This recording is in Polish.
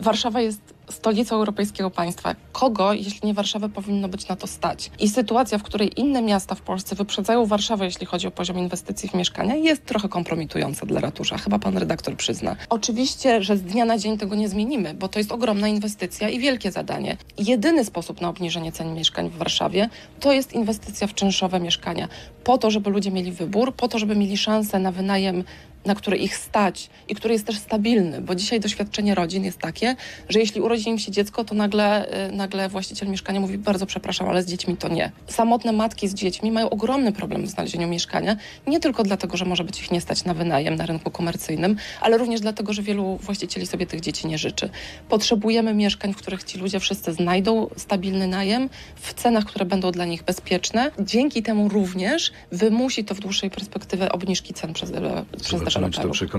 Warszawa jest stolicą europejskiego państwa. Kogo, jeśli nie Warszawa, powinno być na to stać? I sytuacja, w której inne miasta w Polsce wyprzedzają Warszawę, jeśli chodzi o poziom inwestycji w mieszkania, jest trochę kompromitująca dla ratusza. Chyba pan redaktor przyzna. Oczywiście, że z dnia na dzień tego nie zmienimy, bo to jest ogromna inwestycja i wielkie zadanie. Jedyny sposób na obniżenie cen mieszkań w Warszawie to jest inwestycja w czynszowe mieszkania. Po to, żeby ludzie mieli wybór, po to, żeby mieli szansę na wynajem na który ich stać i który jest też stabilny, bo dzisiaj doświadczenie rodzin jest takie, że jeśli urodzi im się dziecko, to nagle, y, nagle właściciel mieszkania mówi bardzo przepraszam, ale z dziećmi to nie. Samotne matki z dziećmi mają ogromny problem w znalezieniu mieszkania, nie tylko dlatego, że może być ich nie stać na wynajem na rynku komercyjnym, ale również dlatego, że wielu właścicieli sobie tych dzieci nie życzy. Potrzebujemy mieszkań, w których ci ludzie wszyscy znajdą stabilny najem w cenach, które będą dla nich bezpieczne. Dzięki temu również wymusi to w dłuższej perspektywie obniżki cen przez, przez Czy to deweloperów. przekona